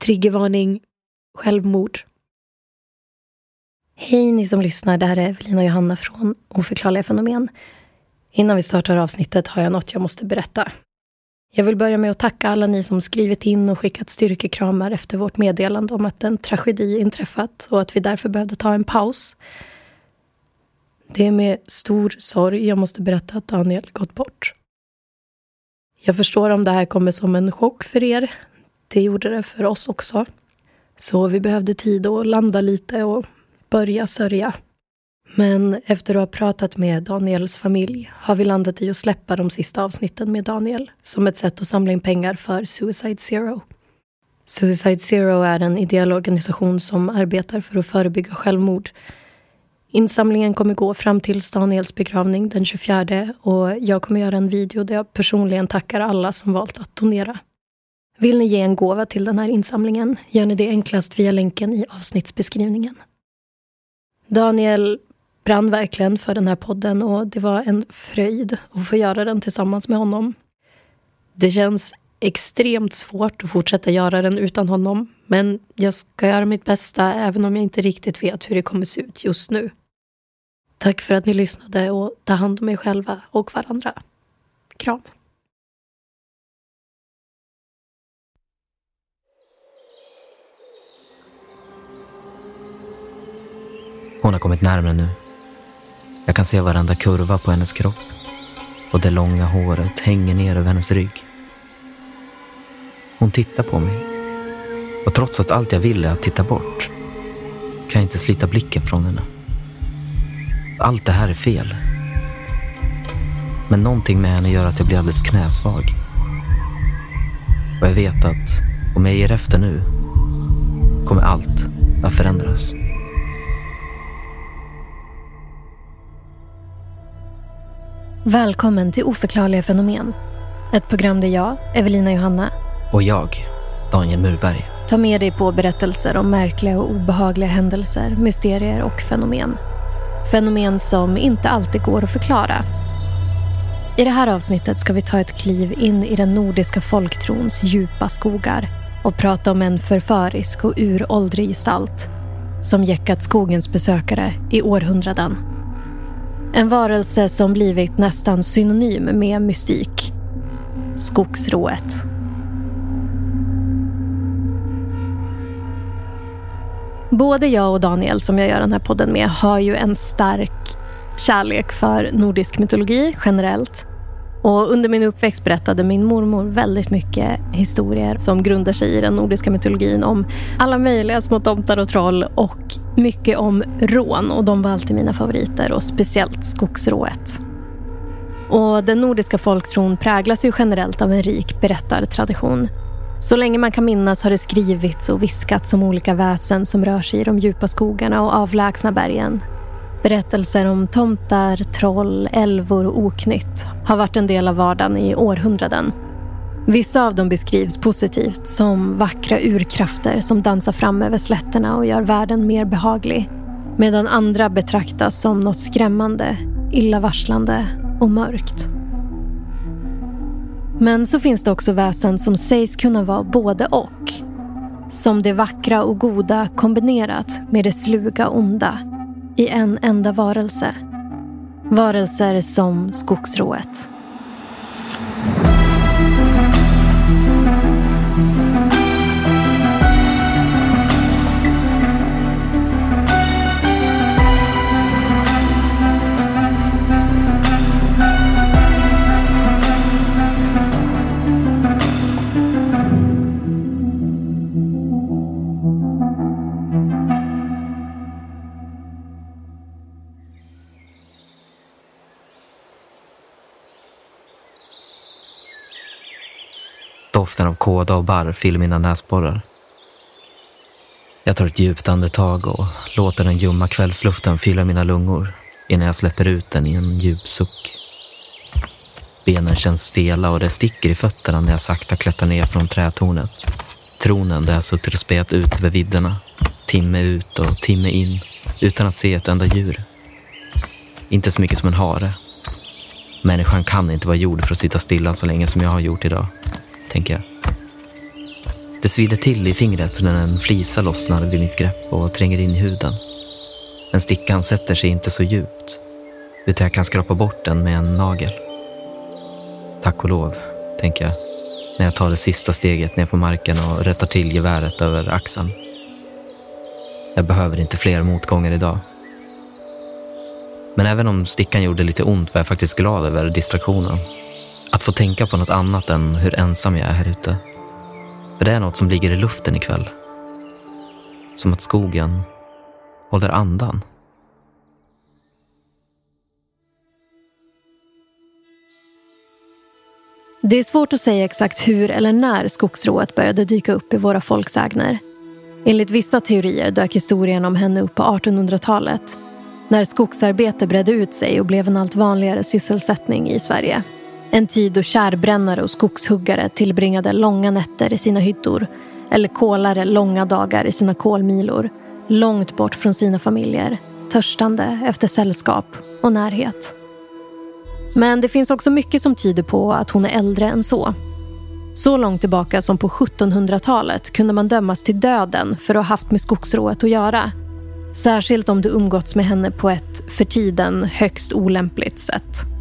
Triggervarning. Självmord. Hej ni som lyssnar, det här är Evelina och Johanna från Oförklarliga fenomen. Innan vi startar avsnittet har jag något jag måste berätta. Jag vill börja med att tacka alla ni som skrivit in och skickat styrkekramar efter vårt meddelande om att en tragedi inträffat och att vi därför behövde ta en paus. Det är med stor sorg jag måste berätta att Daniel gått bort. Jag förstår om det här kommer som en chock för er. Det gjorde det för oss också. Så vi behövde tid att landa lite och börja sörja. Men efter att ha pratat med Daniels familj har vi landat i att släppa de sista avsnitten med Daniel som ett sätt att samla in pengar för Suicide Zero. Suicide Zero är en ideell organisation som arbetar för att förebygga självmord. Insamlingen kommer gå fram till Daniels begravning den 24 och jag kommer göra en video där jag personligen tackar alla som valt att donera. Vill ni ge en gåva till den här insamlingen gör ni det enklast via länken i avsnittsbeskrivningen. Daniel brann verkligen för den här podden och det var en fröjd att få göra den tillsammans med honom. Det känns extremt svårt att fortsätta göra den utan honom men jag ska göra mitt bästa även om jag inte riktigt vet hur det kommer se ut just nu. Tack för att ni lyssnade och ta hand om er själva och varandra. Kram. Hon har kommit närmare nu. Jag kan se varenda kurva på hennes kropp och det långa håret hänger ner över hennes rygg. Hon tittar på mig och trots att allt jag vill är att titta bort kan jag inte slita blicken från henne. Allt det här är fel. Men någonting med henne gör att jag blir alldeles knäsvag. Och jag vet att om jag ger efter nu kommer allt att förändras. Välkommen till Oförklarliga fenomen. Ett program där jag, Evelina Johanna, Och jag, Daniel Murberg, tar med dig på berättelser om märkliga och obehagliga händelser, mysterier och fenomen. Fenomen som inte alltid går att förklara. I det här avsnittet ska vi ta ett kliv in i den nordiska folktrons djupa skogar och prata om en förförisk och uråldrig gestalt som jäckat skogens besökare i århundraden. En varelse som blivit nästan synonym med mystik. Skogsrået. Både jag och Daniel som jag gör den här podden med har ju en stark kärlek för nordisk mytologi generellt. Och under min uppväxt berättade min mormor väldigt mycket historier som grundar sig i den nordiska mytologin om alla möjliga små tomtar och troll och mycket om rån och de var alltid mina favoriter och speciellt skogsrået. Och den nordiska folktron präglas ju generellt av en rik berättartradition. Så länge man kan minnas har det skrivits och viskats om olika väsen som rör sig i de djupa skogarna och avlägsna bergen. Berättelser om tomtar, troll, älvor och oknytt har varit en del av vardagen i århundraden. Vissa av dem beskrivs positivt som vackra urkrafter som dansar fram över slätterna och gör världen mer behaglig. Medan andra betraktas som något skrämmande, illavarslande och mörkt. Men så finns det också väsen som sägs kunna vara både och. Som det vackra och goda kombinerat med det sluga onda i en enda varelse. Varelser som skogsrået. När av kåda och barr fyller mina näsborrar. Jag tar ett djupt andetag och låter den ljumma kvällsluften fylla mina lungor innan jag släpper ut den i en djup suck. Benen känns stela och det sticker i fötterna när jag sakta klättrar ner från trätornet. Tronen där jag suttit och spejat ut över vidderna. Timme ut och timme in utan att se ett enda djur. Inte så mycket som en hare. Människan kan inte vara gjord för att sitta stilla så länge som jag har gjort idag, tänker jag. Det svider till i fingret när en flisa lossnar vid mitt grepp och tränger in i huden. Men stickan sätter sig inte så djupt, utan jag kan skrapa bort den med en nagel. Tack och lov, tänker jag, när jag tar det sista steget ner på marken och rättar till geväret över axeln. Jag behöver inte fler motgångar idag. Men även om stickan gjorde lite ont var jag faktiskt glad över distraktionen. Att få tänka på något annat än hur ensam jag är här ute. För det är något som ligger i luften ikväll. Som att skogen håller andan. Det är svårt att säga exakt hur eller när skogsrået började dyka upp i våra folksägner. Enligt vissa teorier dök historien om henne upp på 1800-talet när skogsarbete bredde ut sig och blev en allt vanligare sysselsättning i Sverige. En tid då kärbrännare och skogshuggare tillbringade långa nätter i sina hyttor eller kolare långa dagar i sina kolmilor långt bort från sina familjer törstande efter sällskap och närhet. Men det finns också mycket som tyder på att hon är äldre än så. Så långt tillbaka som på 1700-talet kunde man dömas till döden för att ha haft med skogsrået att göra. Särskilt om du umgåtts med henne på ett för tiden högst olämpligt sätt.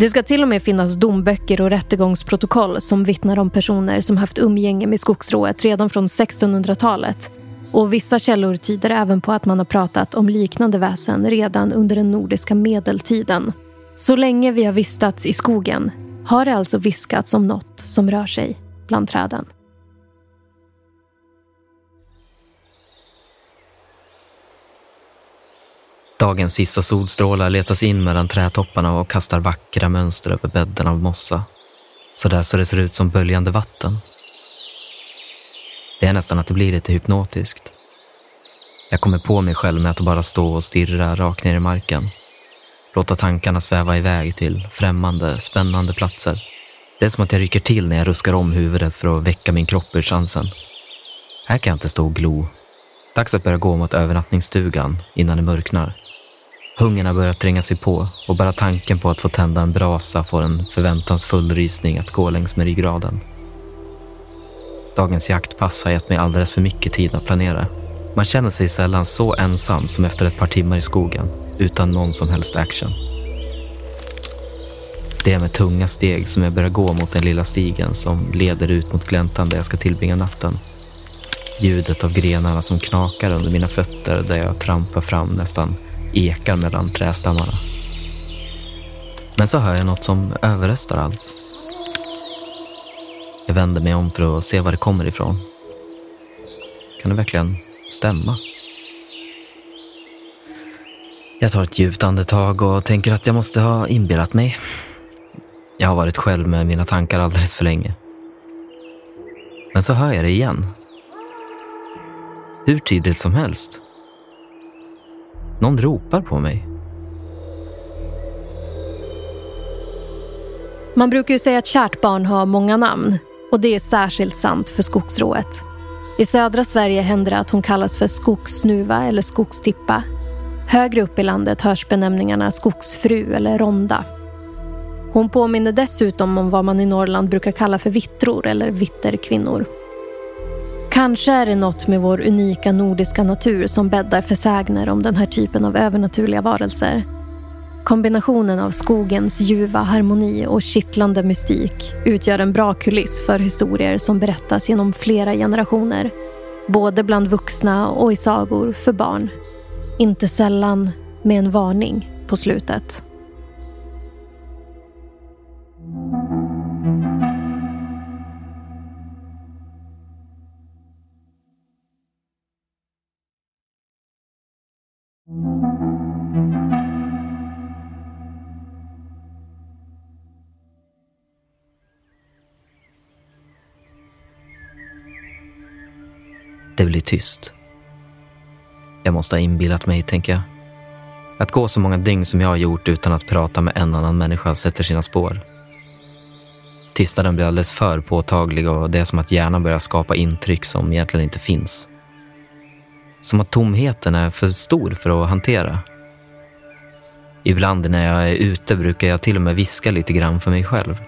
Det ska till och med finnas domböcker och rättegångsprotokoll som vittnar om personer som haft umgänge med skogsrået redan från 1600-talet. Och vissa källor tyder även på att man har pratat om liknande väsen redan under den nordiska medeltiden. Så länge vi har vistats i skogen har det alltså viskats om något som rör sig bland träden. Dagens sista solstrålar letas in mellan trädtopparna och kastar vackra mönster över bädden av mossa. Så där så det ser ut som böljande vatten. Det är nästan att det blir lite hypnotiskt. Jag kommer på mig själv med att bara stå och stirra rakt ner i marken. Låta tankarna sväva iväg till främmande, spännande platser. Det är som att jag rycker till när jag ruskar om huvudet för att väcka min kropp ur chansen. Här kan jag inte stå och glo. Dags att börja gå mot övernattningsstugan innan det mörknar. Hungern har börjat tränga sig på och bara tanken på att få tända en brasa får en förväntansfull rysning att gå längs med ryggraden. Dagens jaktpass har gett mig alldeles för mycket tid att planera. Man känner sig sällan så ensam som efter ett par timmar i skogen utan någon som helst action. Det är med tunga steg som jag börjar gå mot den lilla stigen som leder ut mot gläntan där jag ska tillbringa natten. Ljudet av grenarna som knakar under mina fötter där jag trampar fram nästan ekar mellan trästammarna. Men så hör jag något som överröstar allt. Jag vänder mig om för att se var det kommer ifrån. Kan det verkligen stämma? Jag tar ett djupt andetag och tänker att jag måste ha inbillat mig. Jag har varit själv med mina tankar alldeles för länge. Men så hör jag det igen. Hur tydligt som helst. Någon ropar på mig. Man brukar ju säga att kärt barn har många namn. Och det är särskilt sant för skogsrået. I södra Sverige händer det att hon kallas för skogssnuva eller skogstippa. Högre upp i landet hörs benämningarna skogsfru eller ronda. Hon påminner dessutom om vad man i Norrland brukar kalla för vittror eller vitterkvinnor. Kanske är det något med vår unika nordiska natur som bäddar för sägner om den här typen av övernaturliga varelser. Kombinationen av skogens ljuva harmoni och kittlande mystik utgör en bra kuliss för historier som berättas genom flera generationer. Både bland vuxna och i sagor för barn. Inte sällan med en varning på slutet. Tyst. Jag måste ha inbillat mig, tänker jag. Att gå så många dygn som jag har gjort utan att prata med en annan människa sätter sina spår. Tystnaden blir alldeles för påtaglig och det är som att hjärnan börjar skapa intryck som egentligen inte finns. Som att tomheten är för stor för att hantera. Ibland när jag är ute brukar jag till och med viska lite grann för mig själv.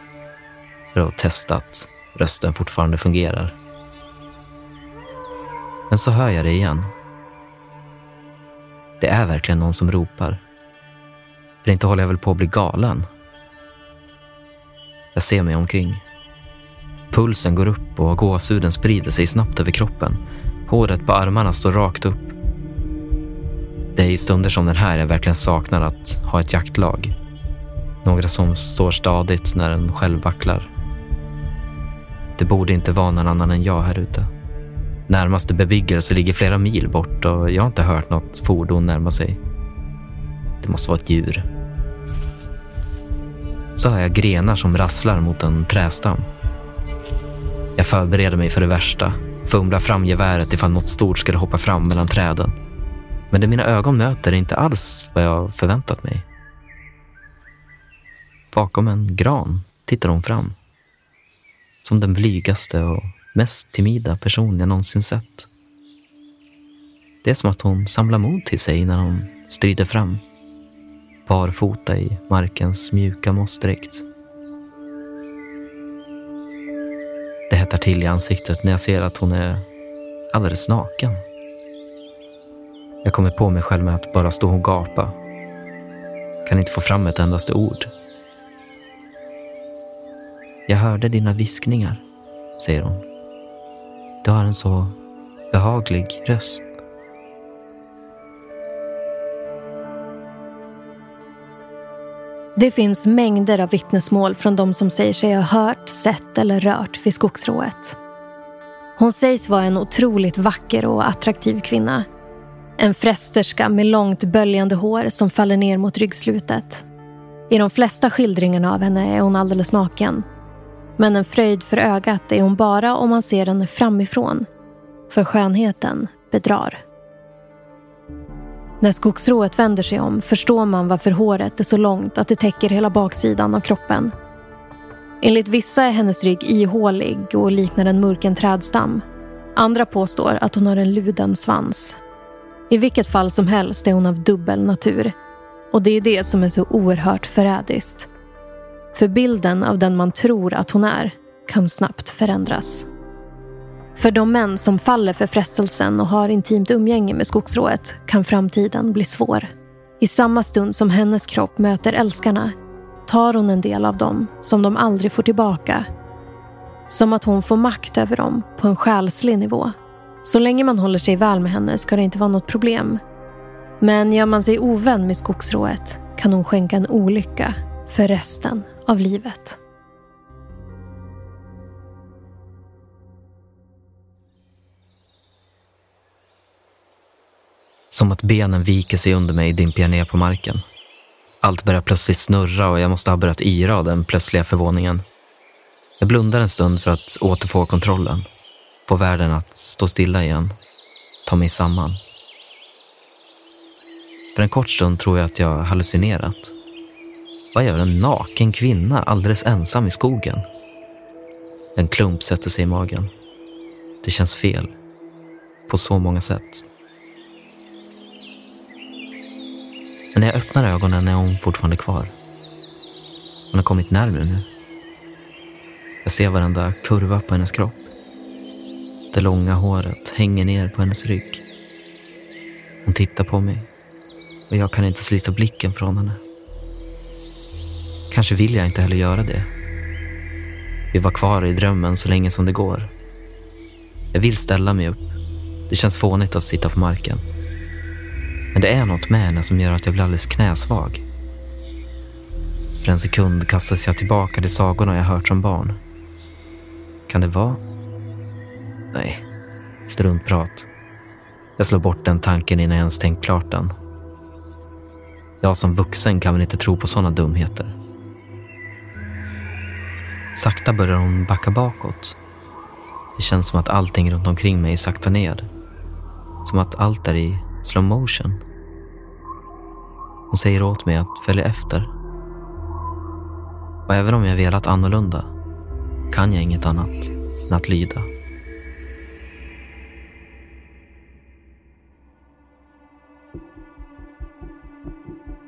För att testa att rösten fortfarande fungerar. Men så hör jag det igen. Det är verkligen någon som ropar. För inte håller jag väl på att bli galen? Jag ser mig omkring. Pulsen går upp och gåshuden sprider sig snabbt över kroppen. Håret på armarna står rakt upp. Det är i stunder som den här jag verkligen saknar att ha ett jaktlag. Några som står stadigt när en själv vacklar. Det borde inte vara någon annan än jag här ute. Närmaste bebyggelse ligger flera mil bort och jag har inte hört något fordon närma sig. Det måste vara ett djur. Så hör jag grenar som rasslar mot en trästam. Jag förbereder mig för det värsta, fumlar fram geväret ifall något stort skulle hoppa fram mellan träden. Men det mina ögon möter är inte alls vad jag förväntat mig. Bakom en gran tittar hon fram. Som den blygaste och mest timida person jag någonsin sett. Det är som att hon samlar mod till sig när hon strider fram. Barfota i markens mjuka mossdräkt. Det hettar till i ansiktet när jag ser att hon är alldeles naken. Jag kommer på mig själv med att bara stå och gapa. Kan inte få fram ett endaste ord. Jag hörde dina viskningar, säger hon. Du har en så behaglig röst. Det finns mängder av vittnesmål från de som säger sig ha hört, sett eller rört vid skogsrået. Hon sägs vara en otroligt vacker och attraktiv kvinna. En frästerska med långt böljande hår som faller ner mot ryggslutet. I de flesta skildringarna av henne är hon alldeles naken. Men en fröjd för ögat är hon bara om man ser henne framifrån. För skönheten bedrar. När skogsrået vänder sig om förstår man varför håret är så långt att det täcker hela baksidan av kroppen. Enligt vissa är hennes rygg ihålig och liknar en murken trädstam. Andra påstår att hon har en luden svans. I vilket fall som helst är hon av dubbel natur. Och det är det som är så oerhört förrädiskt. För bilden av den man tror att hon är kan snabbt förändras. För de män som faller för frestelsen och har intimt umgänge med skogsrået kan framtiden bli svår. I samma stund som hennes kropp möter älskarna tar hon en del av dem som de aldrig får tillbaka. Som att hon får makt över dem på en själslig nivå. Så länge man håller sig väl med henne ska det inte vara något problem. Men gör man sig ovän med skogsrået kan hon skänka en olycka för resten av livet. Som att benen viker sig under mig dimper jag ner på marken. Allt börjar plötsligt snurra och jag måste ha börjat yra av den plötsliga förvåningen. Jag blundar en stund för att återfå kontrollen. Få världen att stå stilla igen. Ta mig samman. För en kort stund tror jag att jag hallucinerat. Vad gör en naken kvinna alldeles ensam i skogen? En klump sätter sig i magen. Det känns fel. På så många sätt. Men när jag öppnar ögonen är hon fortfarande kvar. Hon har kommit närmare nu. Jag ser varenda kurva på hennes kropp. Det långa håret hänger ner på hennes rygg. Hon tittar på mig och jag kan inte slita blicken från henne. Kanske vill jag inte heller göra det. Vi var kvar i drömmen så länge som det går. Jag vill ställa mig upp. Det känns fånigt att sitta på marken. Men det är något med henne som gör att jag blir alldeles knäsvag. För en sekund kastas jag tillbaka till sagorna jag hört som barn. Kan det vara? Nej, struntprat. Jag slår bort den tanken innan jag ens tänkt klart den. Jag som vuxen kan väl inte tro på sådana dumheter. Sakta börjar hon backa bakåt. Det känns som att allting runt omkring mig saktar ner. som att allt är i slow motion. Hon säger åt mig att följa efter. Och även om jag velat annorlunda kan jag inget annat än att lyda.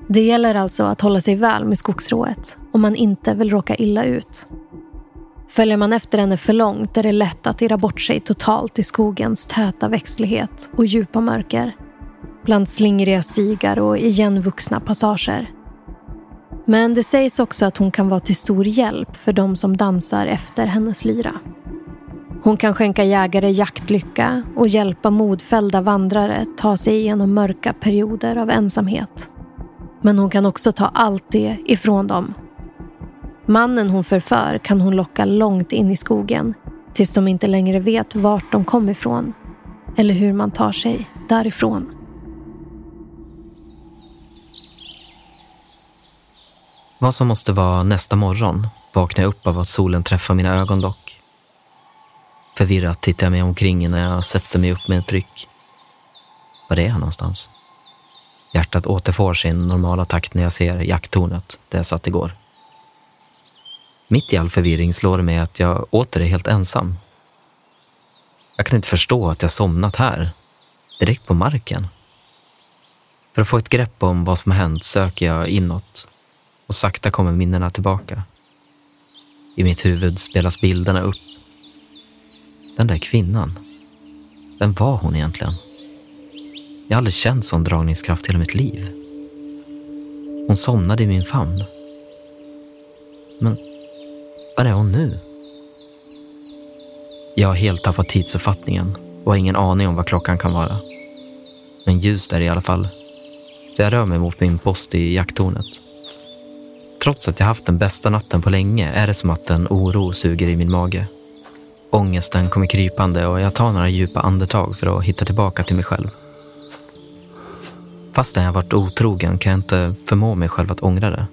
Det gäller alltså att hålla sig väl med skogsrået om man inte vill råka illa ut. Följer man efter henne för långt är det lätt att irra bort sig totalt i skogens täta växtlighet och djupa mörker. Bland slingriga stigar och igenvuxna passager. Men det sägs också att hon kan vara till stor hjälp för de som dansar efter hennes lyra. Hon kan skänka jägare jaktlycka och hjälpa modfällda vandrare ta sig igenom mörka perioder av ensamhet. Men hon kan också ta allt det ifrån dem. Mannen hon förför kan hon locka långt in i skogen tills de inte längre vet vart de kom ifrån eller hur man tar sig därifrån. Vad som måste vara nästa morgon vaknar jag upp av att solen träffar mina ögonlock. Förvirrat tittar jag mig omkring innan jag sätter mig upp med ett ryck. Var är jag någonstans? Hjärtat återfår sin normala takt när jag ser jakttornet där jag satt igår. Mitt i all förvirring slår det mig att jag åter är helt ensam. Jag kan inte förstå att jag somnat här, direkt på marken. För att få ett grepp om vad som hänt söker jag inåt och sakta kommer minnena tillbaka. I mitt huvud spelas bilderna upp. Den där kvinnan, vem var hon egentligen? Jag har aldrig känt sån dragningskraft hela mitt liv. Hon somnade i min famn. Men var är hon nu? Jag har helt tappat tidsuppfattningen och har ingen aning om vad klockan kan vara. Men ljus är det i alla fall. Så jag rör mig mot min post i jakttornet. Trots att jag haft den bästa natten på länge är det som att en oro suger i min mage. Ångesten kommer krypande och jag tar några djupa andetag för att hitta tillbaka till mig själv. Fastän jag varit otrogen kan jag inte förmå mig själv att ångra det.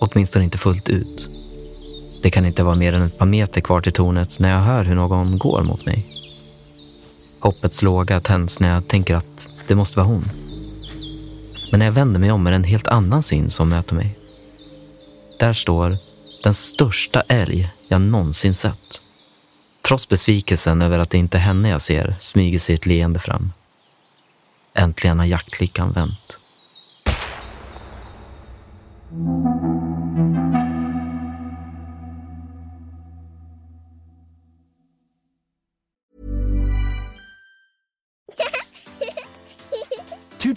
Åtminstone inte fullt ut. Det kan inte vara mer än ett par meter kvar till tornet när jag hör hur någon går mot mig. Hoppets låga tänds när jag tänker att det måste vara hon. Men när jag vänder mig om är det en helt annan syn som möter mig. Där står den största älg jag någonsin sett. Trots besvikelsen över att det inte är henne jag ser smyger sig ett leende fram. Äntligen har jaktlyckan vänt.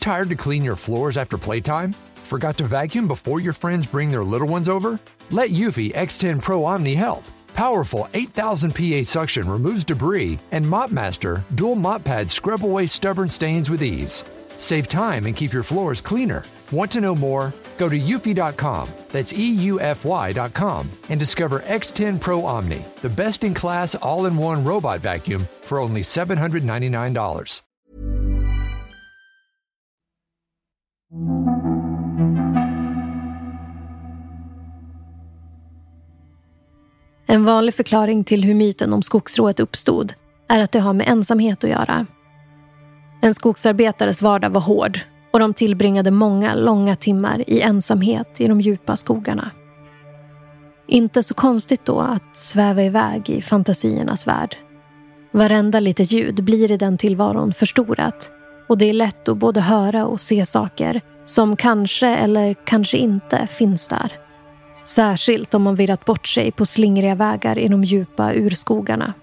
Tired to clean your floors after playtime? Forgot to vacuum before your friends bring their little ones over? Let Eufy X10 Pro Omni help. Powerful 8000 PA suction removes debris, and MopMaster dual mop pads scrub away stubborn stains with ease. Save time and keep your floors cleaner. Want to know more? Go to eufy.com, that's EUFY.com, and discover X10 Pro Omni, the best in class all in one robot vacuum for only $799. En vanlig förklaring till hur myten om skogsrået uppstod är att det har med ensamhet att göra. En skogsarbetares vardag var hård och de tillbringade många långa timmar i ensamhet i de djupa skogarna. Inte så konstigt då att sväva iväg i fantasiernas värld. Varenda litet ljud blir i den tillvaron förstorat och det är lätt att både höra och se saker som kanske eller kanske inte finns där. Särskilt om man virrat bort sig på slingriga vägar i de djupa urskogarna.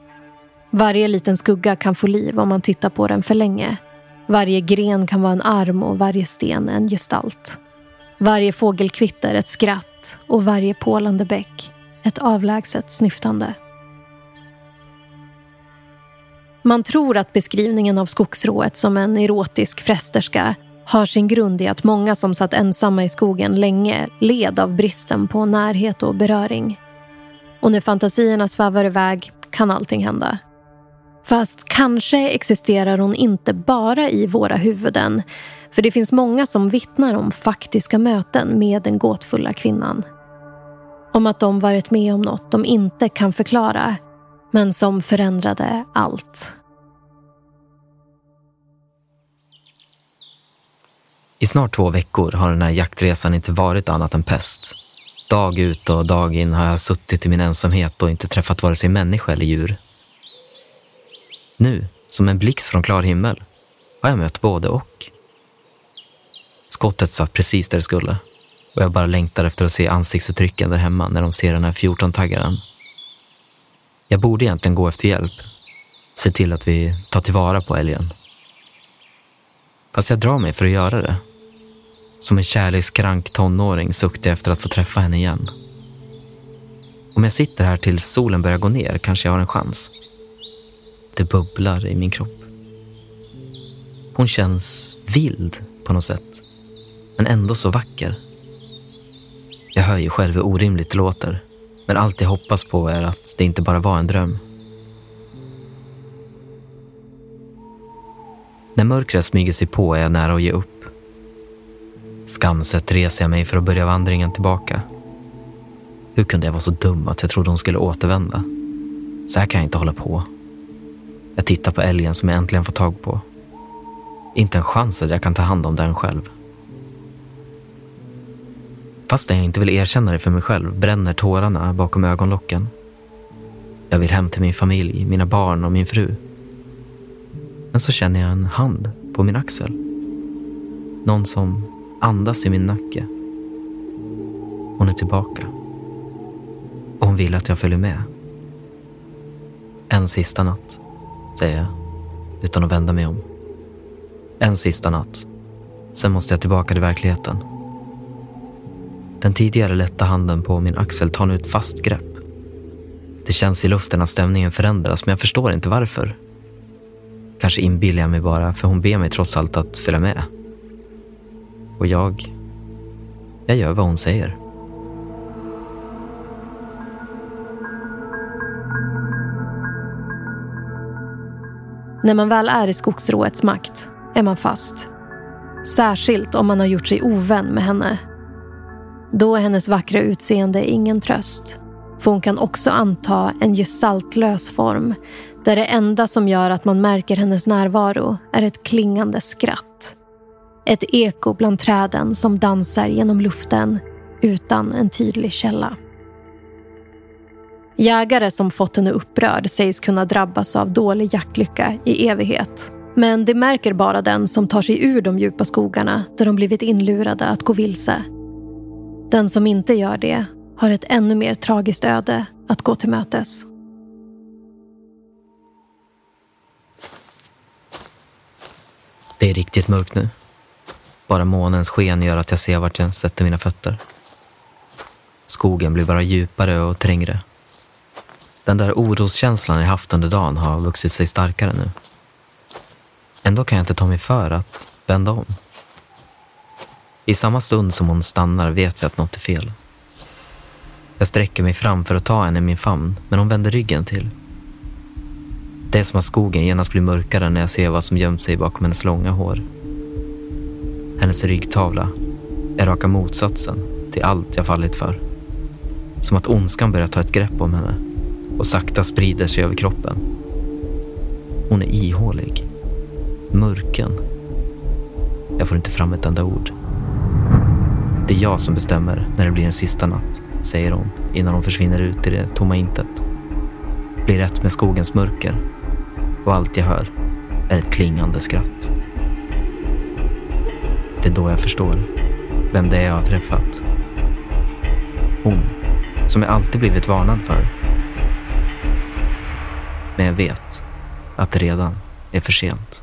Varje liten skugga kan få liv om man tittar på den för länge. Varje gren kan vara en arm och varje sten en gestalt. Varje fågelkvitter ett skratt och varje pålande bäck ett avlägset snyftande. Man tror att beskrivningen av skogsrået som en erotisk frästerska har sin grund i att många som satt ensamma i skogen länge led av bristen på närhet och beröring. Och när fantasierna svävar iväg kan allting hända. Fast kanske existerar hon inte bara i våra huvuden. För det finns många som vittnar om faktiska möten med den gåtfulla kvinnan. Om att de varit med om något de inte kan förklara, men som förändrade allt. I snart två veckor har den här jaktresan inte varit annat än pest. Dag ut och dag in har jag suttit i min ensamhet och inte träffat vare sig människa eller djur. Nu, som en blixt från klar himmel, har jag mött både och. Skottet satt precis där det skulle och jag bara längtar efter att se ansiktsuttrycken där hemma när de ser den här 14-taggaren. Jag borde egentligen gå efter hjälp. Se till att vi tar tillvara på älgen. Fast jag drar mig för att göra det. Som en kärlekskrank tonåring suktar jag efter att få träffa henne igen. Om jag sitter här tills solen börjar gå ner kanske jag har en chans. Det bubblar i min kropp. Hon känns vild på något sätt. Men ändå så vacker. Jag hör ju själv hur orimligt det låter. Men allt jag hoppas på är att det inte bara var en dröm. När mörkret smyger sig på är jag nära att ge upp. Skamset reser jag mig för att börja vandringen tillbaka. Hur kunde jag vara så dum att jag trodde hon skulle återvända? Så här kan jag inte hålla på. Jag tittar på älgen som jag äntligen fått tag på. Inte en chans att jag kan ta hand om den själv. Fastän jag inte vill erkänna det för mig själv bränner tårarna bakom ögonlocken. Jag vill hem till min familj, mina barn och min fru. Men så känner jag en hand på min axel. Någon som andas i min nacke. Hon är tillbaka. Och hon vill att jag följer med. En sista natt, säger jag utan att vända mig om. En sista natt. Sen måste jag tillbaka till verkligheten. Den tidigare lätta handen på min axel tar nu ett fast grepp. Det känns i luften att stämningen förändras, men jag förstår inte varför. Kanske inbillar jag mig bara, för hon ber mig trots allt att följa med. Och jag... Jag gör vad hon säger. När man väl är i skogsråets makt är man fast. Särskilt om man har gjort sig ovän med henne. Då är hennes vackra utseende ingen tröst. För hon kan också anta en gestaltlös form där det enda som gör att man märker hennes närvaro är ett klingande skratt. Ett eko bland träden som dansar genom luften utan en tydlig källa. Jägare som fått henne upprörd sägs kunna drabbas av dålig jaktlycka i evighet. Men det märker bara den som tar sig ur de djupa skogarna där de blivit inlurade att gå vilse. Den som inte gör det har ett ännu mer tragiskt öde att gå till mötes. Det är riktigt mörkt nu. Bara månens sken gör att jag ser vart jag sätter mina fötter. Skogen blir bara djupare och trängre. Den där oroskänslan jag haft under dagen har vuxit sig starkare nu. Ändå kan jag inte ta mig för att vända om. I samma stund som hon stannar vet jag att något är fel. Jag sträcker mig fram för att ta henne i min famn, men hon vänder ryggen till. Det är som att skogen genast blir mörkare när jag ser vad som gömt sig bakom hennes långa hår. Hennes ryggtavla är raka motsatsen till allt jag fallit för. Som att ondskan börjar ta ett grepp om henne och sakta sprider sig över kroppen. Hon är ihålig. Mörken. Jag får inte fram ett enda ord. Det är jag som bestämmer när det blir en sista natt, säger hon innan hon försvinner ut i det tomma intet. Blir ett med skogens mörker och allt jag hör är ett klingande skratt. Det är då jag förstår vem det är jag har träffat. Hon, som jag alltid blivit varnad för. Men jag vet att det redan är för sent.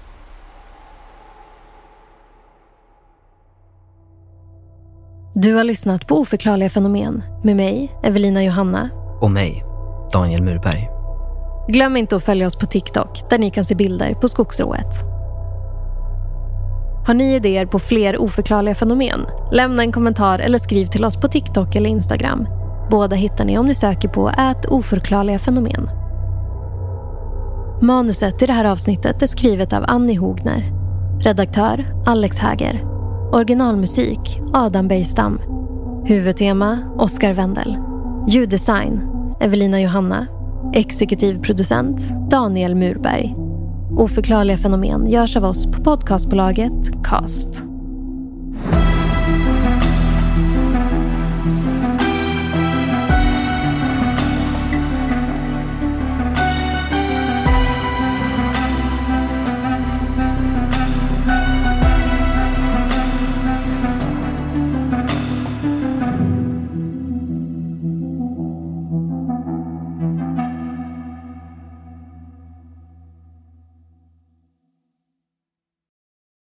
Du har lyssnat på Oförklarliga fenomen med mig, Evelina Johanna. Och mig, Daniel Murberg. Glöm inte att följa oss på TikTok där ni kan se bilder på skogsrået. Har ni idéer på fler oförklarliga fenomen? Lämna en kommentar eller skriv till oss på TikTok eller Instagram. Båda hittar ni om ni söker på ät oförklarliga fenomen. Manuset i det här avsnittet är skrivet av Annie Hogner. Redaktör Alex Häger. Originalmusik Adam Bejstam. Huvudtema Oskar Wendel. Ljuddesign Evelina Johanna. Exekutiv producent Daniel Murberg. Oförklarliga fenomen görs av oss på podcastbolaget Cast.